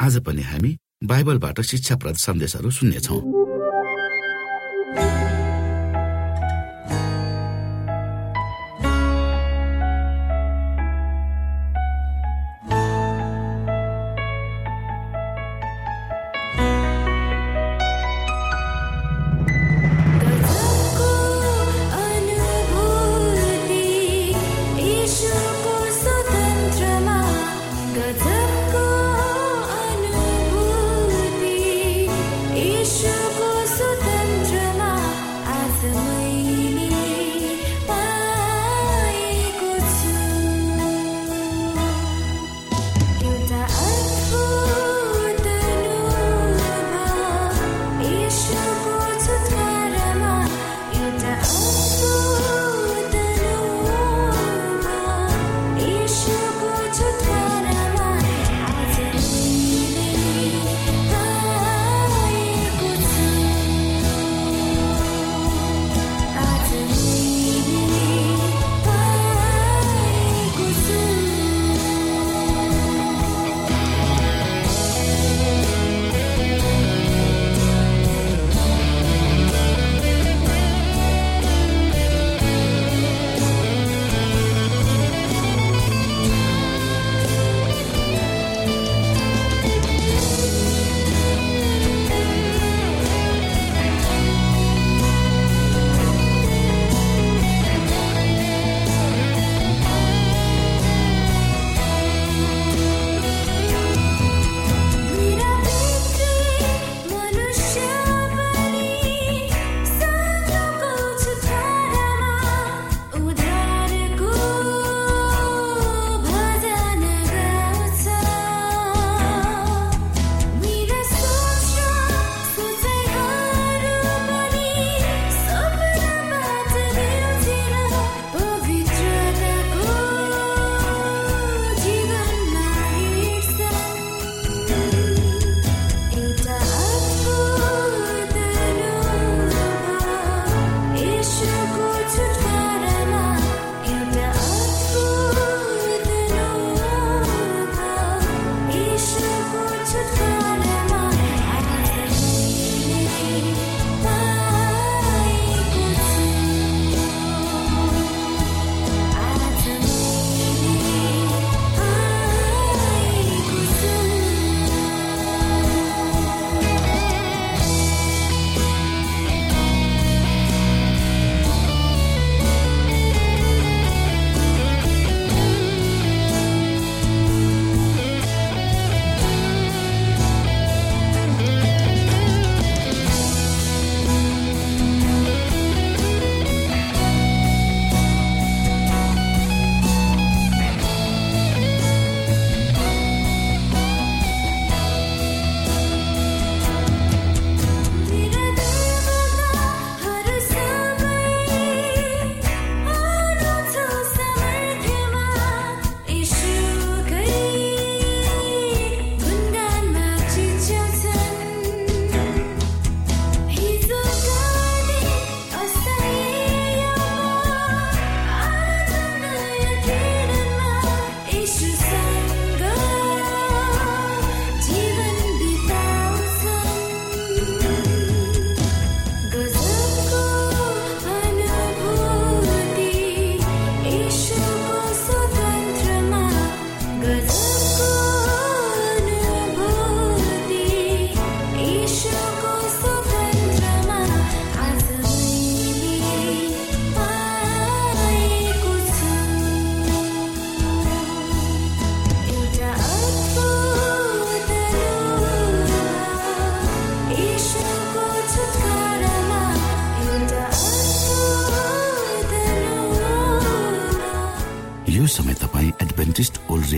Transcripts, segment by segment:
आज पनि हामी बाइबलबाट शिक्षाप्रद सन्देशहरू सुन्नेछौँ।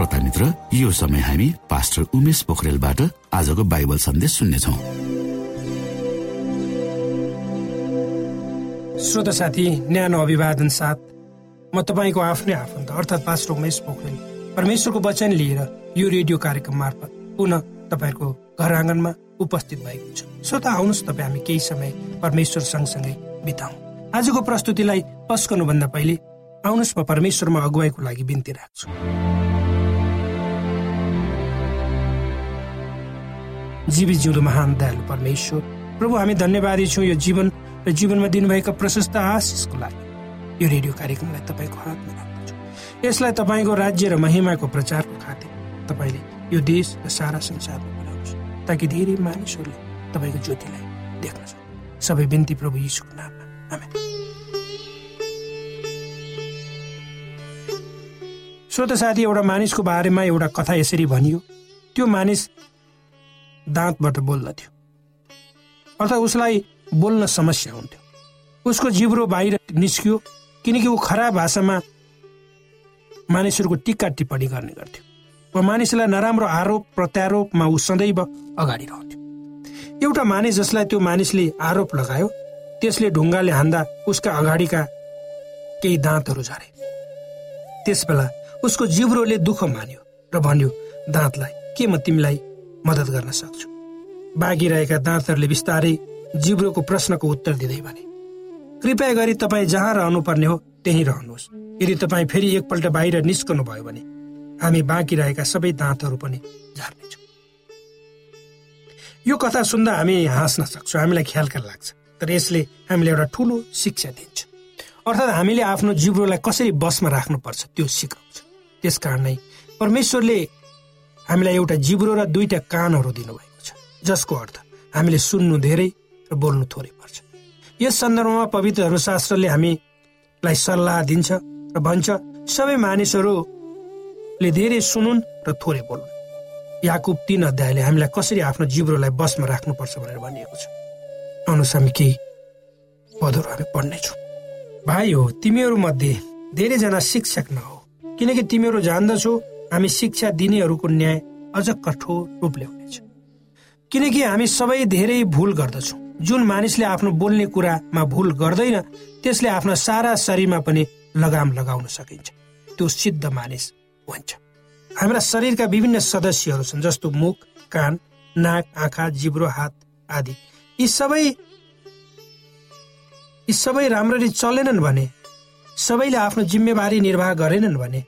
श्रोता मित्र यो समय हामी पास्टर उमेश पोखरेलबाट आजको बाइबल सन्देश सुन्नेछौ। श्रोता साथी न्यानो अभिवादन साथ म तपाईँको आफ्नै आफन्त अर्थात् पास्टर उमेश पोखरेल परमेश्वरको वचन लिएर यो रेडियो कार्यक्रम मार्फत पुनः तपाईँहरूको घर आँगनमा उपस्थित भएको छु। श्रोता आउनुहोस् तपाईँ हामी केही समय परमेश्वर सँगसँगै बिताउँ। आजको प्रस्तुतिलाई पस्कनुभन्दा पहिले आउनुहोस् म परमेश्वरमा अगुवाईको लागि बिन्ती राख्छु। जीवित जिउँदो महान दयालु परमेश्वर प्रभु हामी धन्यवादी छौँ यो जीवन र जीवनमा दिनुभएका प्रशस्त आशिषको लागि। यो रेडियो कार्यक्रमलाई तपाईँको हातमा राख्दछु। यसलाई तपाईँको राज्य र महिमाको प्रचारको खातिर तपाईँले यो देश र सारा संसारमा पुर्याउनुहोस् ताकि धेरै मानिसहरूले तपाईँको ज्योतिलाई देख्न सक्छ सबै बिन्ती प्रभु यीशुको नाममा। आमेन। श्रोत साथी एउटा मानिसको बारेमा एउटा कथा यसरी भनियो। त्यो मानिस दाँतबाट बोल्दथ्यो अर्थात् उसलाई बोल्न समस्या हुन्थ्यो। उसको जिब्रो बाहिर निस्कियो किनकि ऊ खराब भाषामा मानिसहरूको टिक्का टिप्पणी गर्ने गर्थ्यो। वा मानिसलाई नराम्रो आरोप प्रत्यारोपमा ऊ सदैव अगाडि रहन्थ्यो। एउटा मानिस जसलाई त्यो मानिसले आरोप लगायो त्यसले ढुङ्गाले हान्दा उसका अगाडिका केही दाँतहरू झरे। त्यसबेला उसको जिब्रोले दुःख मान्यो र भन्यो दाँतलाई के म तिमीलाई मद्दत गर्न सक्छु? बाँकी रहेका दाँतहरूले बिस्तारै जिब्रोको प्रश्नको उत्तर दिँदै भने कृपया गरी तपाईँ जहाँ रहनुपर्ने हो त्यहीँ रहनुहोस्। यदि तपाईँ फेरि एकपल्ट बाहिर निस्कनु भयो भने हामी बाँकी रहेका सबै दाँतहरू पनि झार्नेछौँ। यो कथा सुन्दा हामी हाँस्न सक्छौँ हामीलाई ख्यालका लाग्छ। तर यसले हामीलाई एउटा ठुलो शिक्षा दिन्छ। अर्थात् हामीले आफ्नो जिब्रोलाई कसरी बसमा राख्नुपर्छ त्यो सिकाउँछ। त्यस कारण नै परमेश्वरले हामीलाई एउटा जिब्रो र दुईटा कानहरू दिनुभएको छ जसको अर्थ हामीले सुन्नु धेरै र बोल्नु थोरै पर्छ। यस सन्दर्भमा पवित्र धर्मशास्त्रले हामीलाई सल्लाह दिन्छ र भन्छ सबै मानिसहरूले धेरै सुनुन् र थोरै बोल्नु। याकुब तीन अध्यायले हामीलाई कसरी आफ्नो जिब्रोलाई बसमा राख्नुपर्छ भनेर भनिएको छ। आउनुहोस् हामी केही पदहरू हामी पढ्नेछौँ। भाइ हो तिमीहरू मध्ये धेरैजना शिक्षक नहो किनकि तिमीहरू जान्दछौ हामी शिक्षा दिनेहरूको न्याय अझ कठोर रूपले हुनेछ। किनकि हामी सबै धेरै भुल गर्दछौँ। जुन मानिसले आफ्नो बोल्ने कुरामा भुल गर्दैन त्यसले आफ्नो सारा शरीरमा पनि लगाम लगाउन सकिन्छ। त्यो सिद्ध मानिस हुन्छ। हाम्रा शरीरका विभिन्न सदस्यहरू छन् जस्तो मुख कान नाक आँखा जिब्रो हात आदि। यी सबै यी सबै राम्ररी चलेनन् भने सबैले आफ्नो जिम्मेवारी निर्वाह गरेनन् भने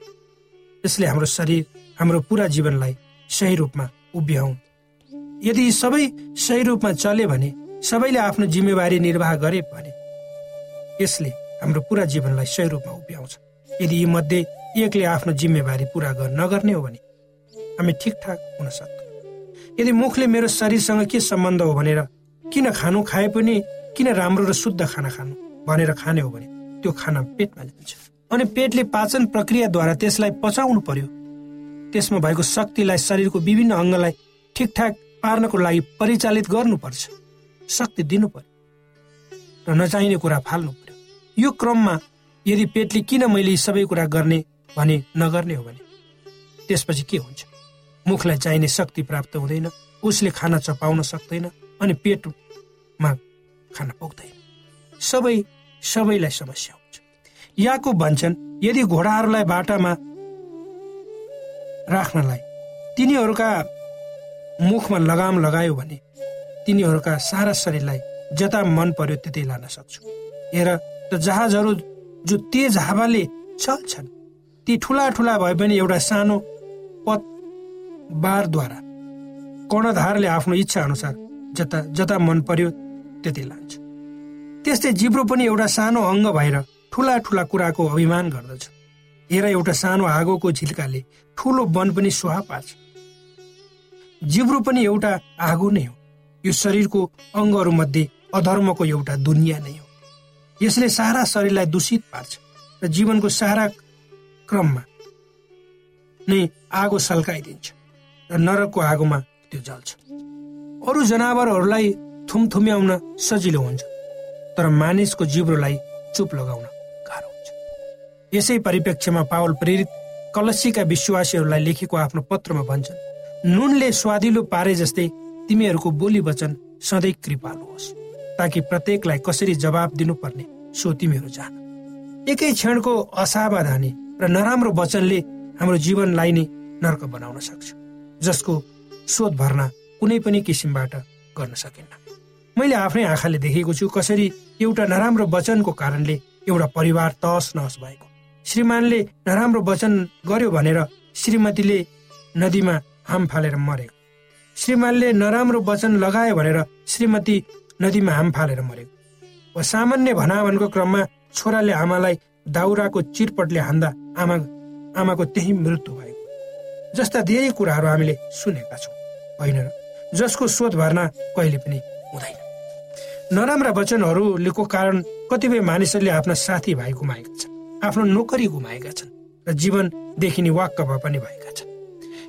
यसले हाम्रो शरीर हाम्रो पुरा जीवनलाई सही रूपमा उभ्याउ यदि सबै सही रूपमा चले भने सबैले आफ्नो जिम्मेवारी निर्वाह गरे भने यसले हाम्रो पुरा जीवनलाई सही रूपमा उभ्याउँछ। यदि यी मध्ये एकले आफ्नो जिम्मेवारी पुरा नगर्ने हो भने हामी ठिकठाक हुन सक्छौँ यदि मुखले मेरो शरीरसँग के सम्बन्ध हो भनेर किन खानु खाए पनि किन राम्रो र शुद्ध खाना खानु भनेर खाने हो भने त्यो खाना पेटमा जान्छ अनि पेटले पाचन प्रक्रियाद्वारा त्यसलाई पचाउनु पर्यो। त्यसमा भएको शक्तिलाई शरीरको विभिन्न अङ्गलाई ठिकठाक पार्नको लागि परिचालित गर्नुपर्छ। शक्ति दिनु पर्यो र नचाहिने कुरा फाल्नु पर्यो यो क्रममा यदि पेटले किन मैले सबै कुरा गर्ने भने नगर्ने हो भने? त्यसपछि के हुन्छ? मुखलाई चाहिने शक्ति प्राप्त हुँदैन उसले खाना चपाउन सक्दैन अनि पेटमा खाना पुग्दैन सबै सबैलाई समस्या याको भन्छन् यदि घोडाहरूलाई बाटामा राख्नलाई तिनीहरूका मुखमा लगाम लगायो भने तिनीहरूका सारा शरीरलाई जता मन पर्यो त्यतै लान सक्छु। हेर त जहाजहरू जो तेज हावाले चल्छन् ती ठुला ठुला भए पनि एउटा सानो पथ बारद्वारा कर्णधारले आफ्नो इच्छा अनुसार जता जता मन पर्यो त्यतै लान्छ। त्यस्तै जिब्रो पनि एउटा सानो अङ्ग भएर ठुला ठुला कुराको अभिमान गर्दछ। हेर एउटा सानो आगोको झिल्काले ठुलो वन पनि सुहा पार्छ जिब्रो पनि एउटा आगो नै हो। यो शरीरको अङ्गहरूमध्ये अधर्मको एउटा दुनियाँ नै हो। यसले सारा शरीरलाई दूषित पार्छ र जीवनको सारा क्रममा नै आगो सल्काइदिन्छ र नरकको आगोमा त्यो जल्छ। अरू जनावरहरूलाई थुमथुम्याउन सजिलो हुन्छ तर मानिसको जिब्रोलाई चुप लगाउन गाह्रो हुन्छ। यसै परिप्रेक्ष्यमा पावल प्रेरित कलसीका विश्वासीहरूलाई लेखेको आफ्नो पत्रमा भन्छन् नुनले स्वादिलो पारे जस्तै तिमीहरूको बोली वचन सधैँ कृपालु होस् ताकि प्रत्येकलाई कसरी जवाब दिनुपर्ने सो तिमीहरू जान। एकै क्षणको असावधानी र नराम्रो वचनले हाम्रो जीवनलाई नै नर्क बनाउन सक्छ जसको शोध भर्ना कुनै पनि किसिमबाट गर्न सकिन्न। मैले आफ्नै आँखाले देखेको छु कसरी एउटा नराम्रो वचनको कारणले एउटा परिवार तहस नहस भएको। श्रीमानले नराम्रो वचन गर्यो भनेर श्रीमतीले नदीमा हाम फालेर मरेको श्रीमानले नराम्रो वचन लगायो भनेर श्रीमती नदीमा हाम फालेर मरेको वा सामान्य भनावनको क्रममा छोराले आमालाई दाउराको चिरपटले हान्दा आमा आमाको त्यही मृत्यु भएको। जस्ता धेरै कुराहरू हामीले सुनेका छौँ। होइन जसको शोध भर्ना कहिले पनि हुँदैन। नराम्रा वचनहरूको कारण कतिपय मानिसहरूले आफ्ना साथी भाइ गुमाएका छन् आफ्नो नोकरी गुमाएका छन् र जीवनदेखि नै वाक्क पनि भएका छन्।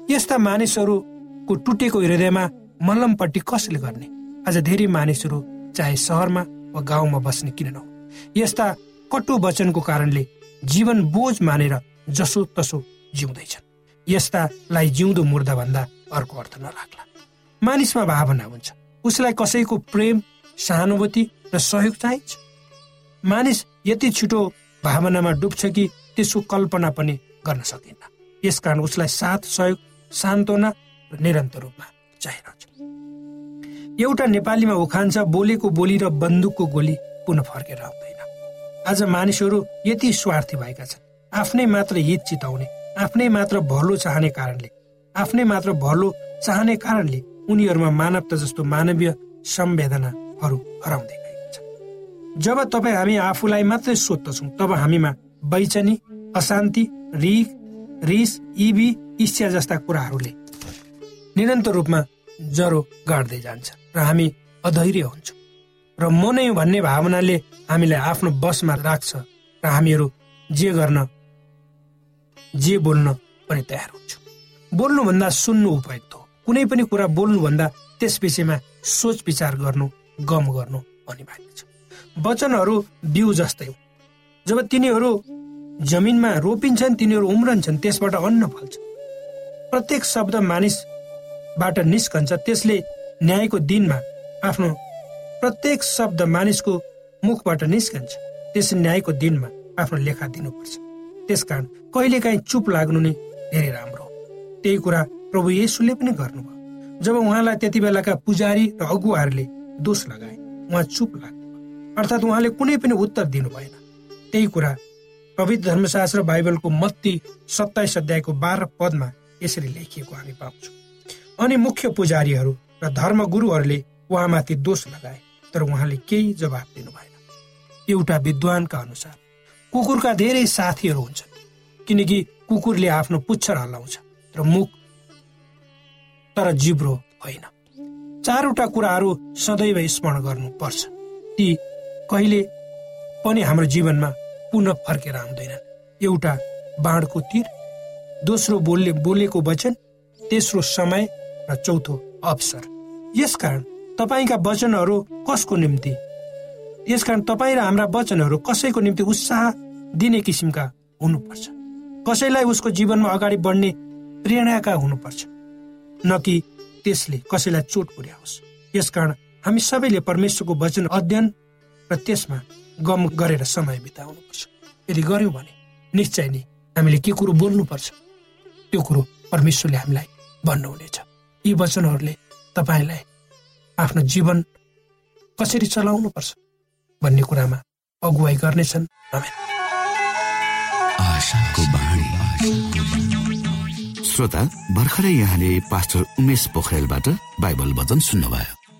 यस्ता मानिसहरूको टुटेको हृदयमा मल्लमपट्टि कसले गर्ने? आज धेरै मानिसहरू चाहे सहरमा वा गाउँमा बस्ने किन नहो यस्ता कटु वचनको कारणले जीवन बोझ मानेर जसो तसो जिउँदैछन्। यस्तालाई जिउँदो मुर्दा भन्दा अर्को अर्थ नराख्ला। मानिसमा भावना हुन्छ। उसलाई कसैको प्रेम सहानुभूति र सहयोग चाहिन्छ। मानिस यति छिटो भावनामा डुब्छ कि त्यसको कल्पना पनि गर्न सकिन्न। यसकारण उसलाई साथ सहयोग सान्त्वना र निरन्तर रूपमा चाहिरहन्छ। एउटा नेपालीमा उखान्छ बोलेको बोली र बन्दुकको गोली पुनः फर्केर आउँदैन। आज मानिसहरू यति स्वार्थी भएका छन्। आफ्नै मात्र हित चिताउने आफ्नै मात्र भलो चाहने कारणले आफ्नै मात्र भलो चाहने कारणले उनीहरूमा मानवता जस्तो मानवीय संवेदनाहरू हराउँदै गएको छ। जब तपाईँ हामी आफूलाई मात्रै सोध्दछौँ तब हामीमा बैचनी अशान्ति रिग रिस इबी इच्छा जस्ता कुराहरूले निरन्तर रूपमा ज्वरो गाड्दै जान्छ र हामी अधैर्य हुन्छौँ। र म नै भन्ने भावनाले हामीलाई आफ्नो बसमा राख्छ र हामीहरू जे गर्न जे बोल्न पनि तयार हुन्छौँ। बोल्नुभन्दा सुन्नु उपयुक्त हो। कुनै पनि कुरा बोल्नुभन्दा त्यस विषयमा सोच विचार गर्नु गम गर्नु अनिवार्य छ। वचनहरू बिउ जस्तै हो जब तिनीहरू जमिनमा रोपिन्छन् तिनीहरू उम्रन्छन् त्यसबाट अन्न फल्छ। प्रत्येक शब्द मानिसबाट निस्कन्छ त्यसले न्यायको दिनमा आफ्नो प्रत्येक शब्द मानिसको मुखबाट निस्कन्छ त्यस न्यायको दिनमा आफ्नो लेखा दिनुपर्छ। त्यसकारण कहिलेकाहीँ चुप लाग्नु नै धेरै राम्रो हो। त्यही कुरा प्रभु येसुले पनि गर्नुभयो। जब उहाँलाई त्यति बेलाका पुजारी र अगुवाहरूले दोष लगाए उहाँ चुप लाग्नु अर्थात् उहाँले कुनै पनि उत्तर दिनु भएन त्यही कुरा पवित्र धर्मशास्त्र बाइबलको मत्ती सत्ताइस अध्यायको बाह्र पदमा यसरी लेखिएको हामी पाउँछौँ। अनि मुख्य पुजारीहरू र धर्म गुरुहरूले उहाँमाथि दोष लगाए तर उहाँले केही जवाब दिनु भएन एउटा विद्वानका अनुसार कुकुरका धेरै साथीहरू हुन्छन् किनकि कुकुरले आफ्नो पुच्छर हल्लाउँछ र मुख तर जिब्रो होइन। चारवटा कुराहरू सदैव स्मरण गर्नुपर्छ। ती कहिले पनि हाम्रो जीवनमा पुनः फर्केर आउँदैनन्। एउटा बाँडको तीर दोस्रो बोल्ने बोलेको वचन तेस्रो समय र चौथो अवसर। यसकारण तपाईँका वचनहरू कसको निम्ति? यसकारण तपाईँ र हाम्रा वचनहरू कसैको निम्ति उत्साह दिने किसिमका हुनुपर्छ। कसैलाई उसको जीवनमा अगाडि बढ्ने प्रेरणाका हुनुपर्छ न कि त्यसले कसैलाई चोट पुर्याओस्। यसकारण हामी सबैले परमेश्वरको वचन अध्ययन र त्यसमा गम गरेर समय बिताउनुपर्छ यदि गर्यौँ भने निश्चय नै हामीले के कुरो बोल्नुपर्छ त्यो कुरो परमेश्वरले हामीलाई भन्नुहुनेछ। यी वचनहरूले तपाईँलाई आफ्नो जीवन कसरी चलाउनु पर्छ भन्ने कुरामा अगुवाई गर्नेछन्। श्रोता भर्खरै यहाँले पास्टर उमेश पोखरेलबाट बाइबल वचन सुन्नुभयो।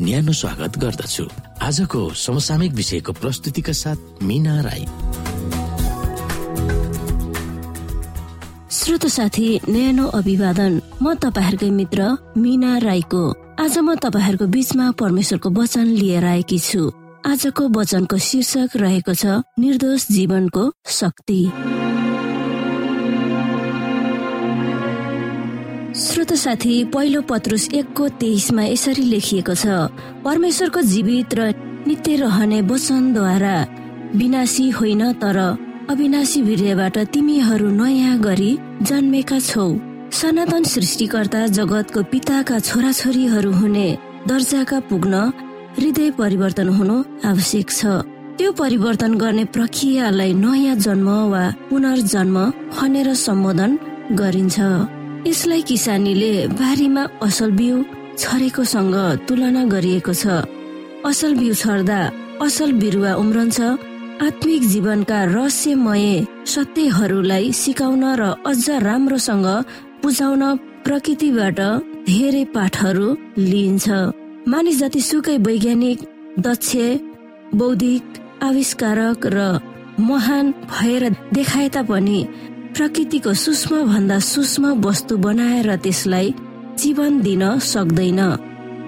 न्यानो स्वागत गर्दछु। आजको समसामयिक विषयको प्रस्तुतिका साथ मिना राई। श्रोत साथी न्यानो अभिवादन। म तपाईँहरूकै मित्र मिना राईको। आज म तपाईँहरूको बीचमा परमेश्वरको वचन लिएर आएकी छु। आजको वचनको शीर्षक रहेको छ निर्दोष जीवनको शक्ति। श्रोत साथी पहिलो पत्रुस एकको तेइसमा यसरी लेखिएको छ परमेश्वरको जीवित र नित्य रहने वचनद्वारा विनाशी होइन तर अविनाशी वीर्यबाट तिमीहरू नयाँ गरी जन्मेका छौ। सनातन सृष्टिकर्ता जगतको पिताका छोराछोरीहरू हुने दर्जाका पुग्न हृदय परिवर्तन हुनु आवश्यक छ। त्यो परिवर्तन गर्ने प्रक्रियालाई नयाँ जन्म वा पुनर्जन्म भनेर सम्बोधन गरिन्छ। यसलाई किसानीले बारीमा असल बिउ छरेकोसँग तुलना गरिएको छ। असल बिउ छर्दा असल बिरुवा उम्रन्छ। आत्मिक जीवनका रहस्यमय सत्यहरूलाई सिकाउन र अझ राम्रोसँग बुझाउन प्रकृतिबाट धेरै पाठहरू लिइन्छ। मानिस जति सुकै वैज्ञानिक दक्ष बौद्धिक आविष्कारक र महान भएर देखाए तापनि प्रकृतिको सूक्ष्म भन्दा सूक्ष्म वस्तु बनाएर त्यसलाई जीवन दिन सक्दैन।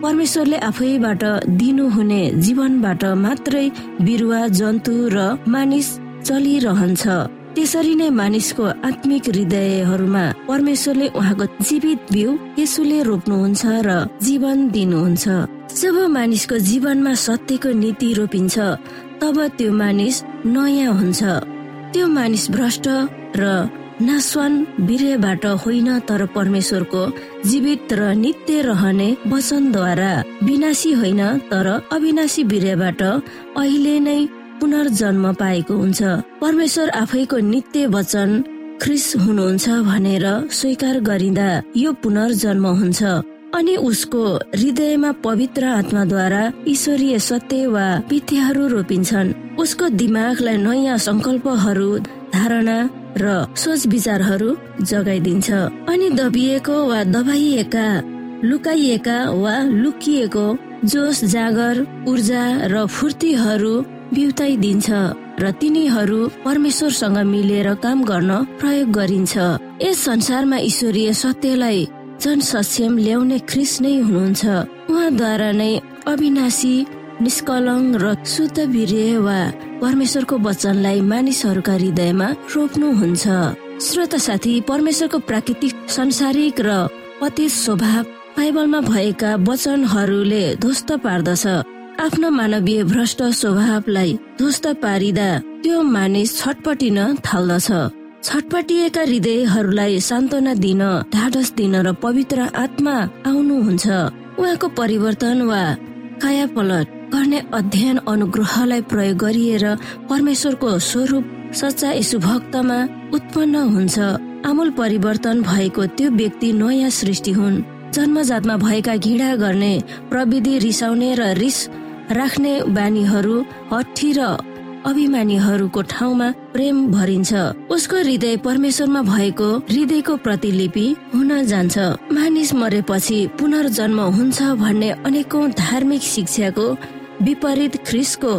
परमेश्वरले आफैबाट दिनुहुने जीवनबाट मात्रै बिरुवा जन्तु र मानिस चलिरहन्छ। त्यसरी नै मानिसको आत्मिक हृदयहरूमा परमेश्वरले उहाँको जीवित बिउ यसुले रोप्नुहुन्छ र जीवन दिनुहुन्छ। जब मानिसको जीवनमा सत्यको नीति रोपिन्छ तब त्यो मानिस नयाँ हुन्छ। त्यो मानिस भ्रष्ट र नासवान वीर्यबाट होइन तर परमेश्वरको जीवित र नित्य रहने वचनद्वारा विनाशी होइन तर अविनाशी वीर्यबाट अहिले नै पुनर्जन्म पाएको हुन्छ। परमेश्वर आफैको नित्य वचन ख्रिस हुनुहुन्छ भनेर स्वीकार गरिँदा यो पुनर्जन्म हुन्छ अनि उसको हृदयमा पवित्र आत्माद्वारा ईश्वरीय सत्य वा पिथ्यहरू रोपिन्छन्। उसको दिमागलाई नयाँ संकल्पहरू धारणा र सोच विचारहरू जगाइदिन्छ अनि दबिएको वा दबाइएका लुकाइएका वा लुकिएको जोस जागर ऊर्जा र फुर्तीहरू बिउताइदिन्छ र तिनीहरू परमेश्वरसँग मिलेर काम गर्न प्रयोग गरिन्छ। यस संसारमा ईश्वरीय सत्यलाई जन सक्षम ल्याउने ख्रिस नै हुनुहुन्छ। उहाँद्वारा नै अविनाशी निष्कलङ र शुद्ध वीर्य वा परमेश्वरको वचनलाई मानिसहरूका हृदयमा रोप्नुहुन्छ। श्रोता साथी परमेश्वरको प्राकृतिक संसारिक र अतीत स्वभाव बाइबलमा भएका वचनहरूले ध्वस्त पार्दछ। आफ्नो मानवीय भ्रष्ट स्वभावलाई ध्वस्त पारिदा त्यो मानिस छटपटिन थाल्दछ। छटपटिएका हृदयहरूलाई सान्त्वना दिन ढाडस दिन र पवित्र आत्मा आउनुहुन्छ। उहाँको परिवर्तन वा काया पलट गर्ने अध्ययन अनुग्रहलाई प्रयोग गरिएर परमेश्वरको स्वरूप सच्चा यसु भक्तमा उत्पन्न हुन्छ। आमूल परिवर्तन भएको त्यो व्यक्ति नयाँ सृष्टि हुन्। जन्मजातमा भएका घृणा गर्ने प्रविधि रिसाउने र रिस राख्ने बानीहरू हठी र अभिमानीहरूको ठाउँमा प्रेम भरिन्छ। उसको हृदय परमेश्वरमा भएको हृदयको प्रतिलिपि हुन जान्छ। मानिस मरेपछि पुनर्जन्म हुन्छ भन्ने अनेकौं धार्मिक शिक्षाको विपरीत ख्रिसको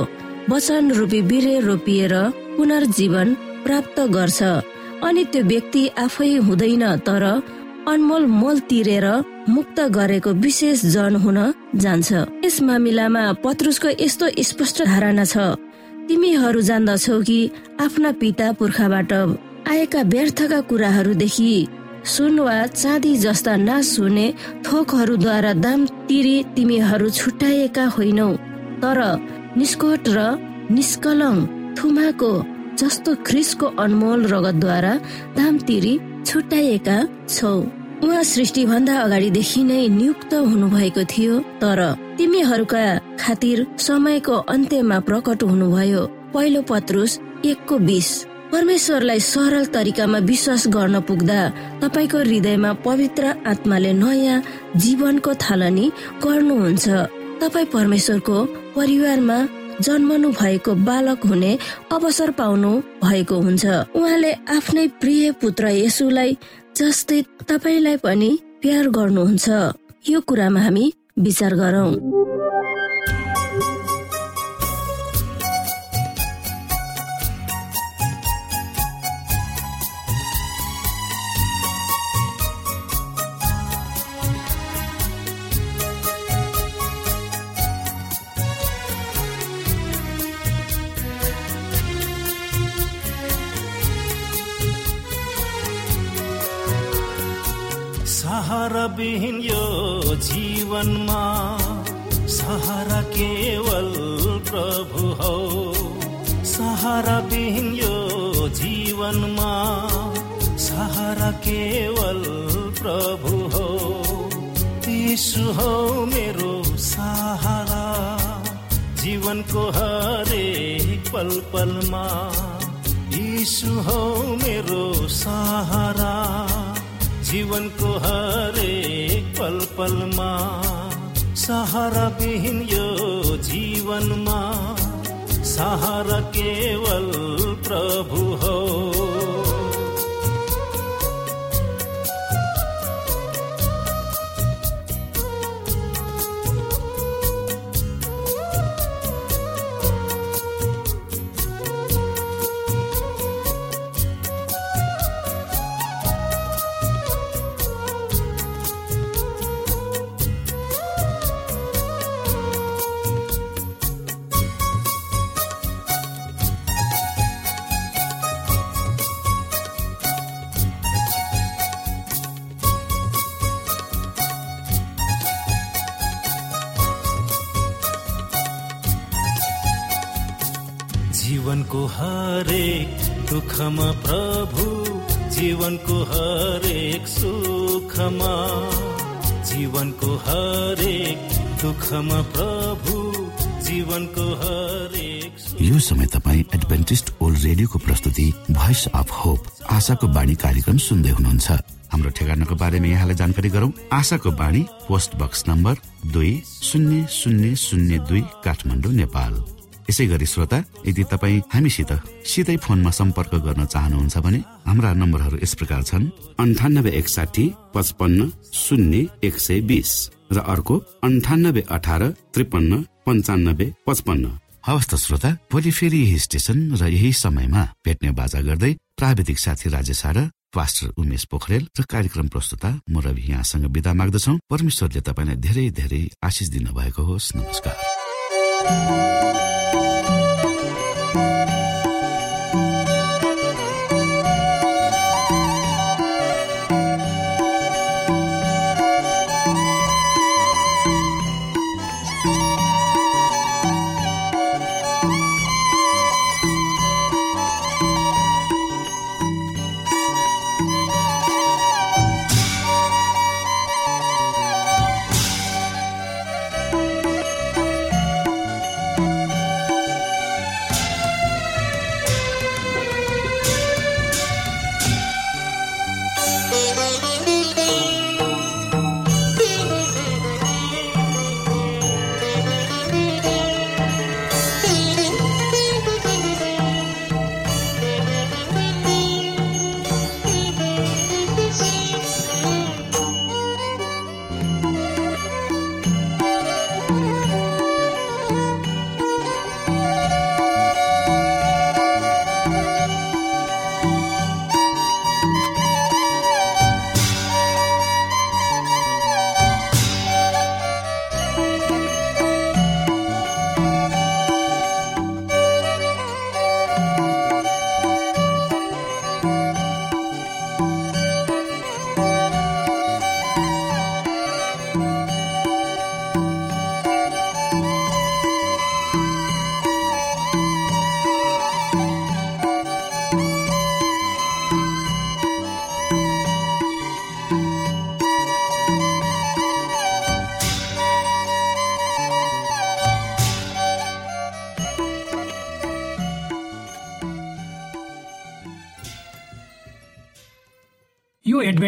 वचन रूपी बिरे रोपिएर पुनर्जीवन प्राप्त गर्छ। अनि त्यो व्यक्ति आफै हुँदैन तर अनमोल मोल तिरेर मुक्त गरेको विशेष जन हुन जान्छ। यस मामिलामा पत्रुसको यस्तो स्पष्ट धारणा छ तिमीहरू जान्दछौ कि आफ्ना पिता पुर्खाबाट आएका व्यर्थका कुराहरूदेखि सुन वा चाँदी जस्ता नाश हुने थोकहरूद्वारा दाम तिरी तिमीहरू छुट्याएका होइनौ। तर निष्कोट र निष्कलङ थुमाको जस्तो ख्रिसको अनमोल रगतद्वारा दाम तिरी छुट्याएका छौ। उहाँ सृष्टि भन्दा अगाडिदेखि नै नियुक्त हुनुभएको थियो तर तिमीहरूका खातिर समयको अन्त्यमा प्रकट हुनुभयो। पहिलो पत्रुस एकको बिस। परमेश्वरलाई सरल तरिकामा विश्वास गर्न पुग्दा तपाईँको हृदयमा पवित्र आत्माले नयाँ जीवनको थालनी गर्नुहुन्छ। तपाईँ परमेश्वरको परिवारमा जन्मनु भएको बालक हुने अवसर पाउनु भएको हुन्छ। उहाँले आफ्नै प्रिय पुत्र यसुलाई जस्तै तपाईँलाई पनि प्यार गर्नुहुन्छ। यो कुरामा हामी विचार गरौँ। विहीन यो जीवनमा सहारा केवल प्रभु हो। सहारा विहीन यो जीवनमा सहारा केवल प्रभु हो। यीशु हो मेरो सहारा जीवनको हरेक पल पलमा। यीशु हो मेरो सहारा। जीवनको हरेक पल पलमा सहारा विहीन यो जीवनमा सहारा केवल प्रभु हो। हरेक दुःखमा प्रभु जीवनको हरेक सुखमा। जीवनको हरेक दुःखमा प्रभु जीवनको हरेक यो समय तपाईँ एडभेन्टिस्ट ओल्ड रेडियोको प्रस्तुति भोइस अफ होप आशाको बाणी कार्यक्रम सुन्दै हुनुहुन्छ। हाम्रो ठेगानाको बारेमा यहाँलाई जानकारी गरौँ। आशाको बाणी पोस्ट बक्स नम्बर दुई शून्य शून्य शून्य दुई काठमाडौँ नेपाल। यसै गरी श्रोता यदि तपाईँ हामीसित सिधै फोनमा सम्पर्क गर्न चाहनुहुन्छ भने हाम्रा नम्बरहरू यस प्रकार छन्। अन्ठानब्बे एकसाठी पचपन्न शून्य एक सय बिस र अर्को अन्ठानब्बे अठार त्रिपन्न पञ्चानब्बे पचपन्न। हवस् त श्रोता भोलि फेरि यही स्टेशन र यही समयमा भेट्ने बाजा गर्दै प्राविधिक साथी राजेश पास्टर उमेश पोखरेल र कार्यक्रम प्रस्तुता म रवि यहाँसँग विदा माग्दछौ। परमेश्वरले तपाईँलाई धेरै धेरै आशिष दिनुभएको होस्। नमस्कार। यो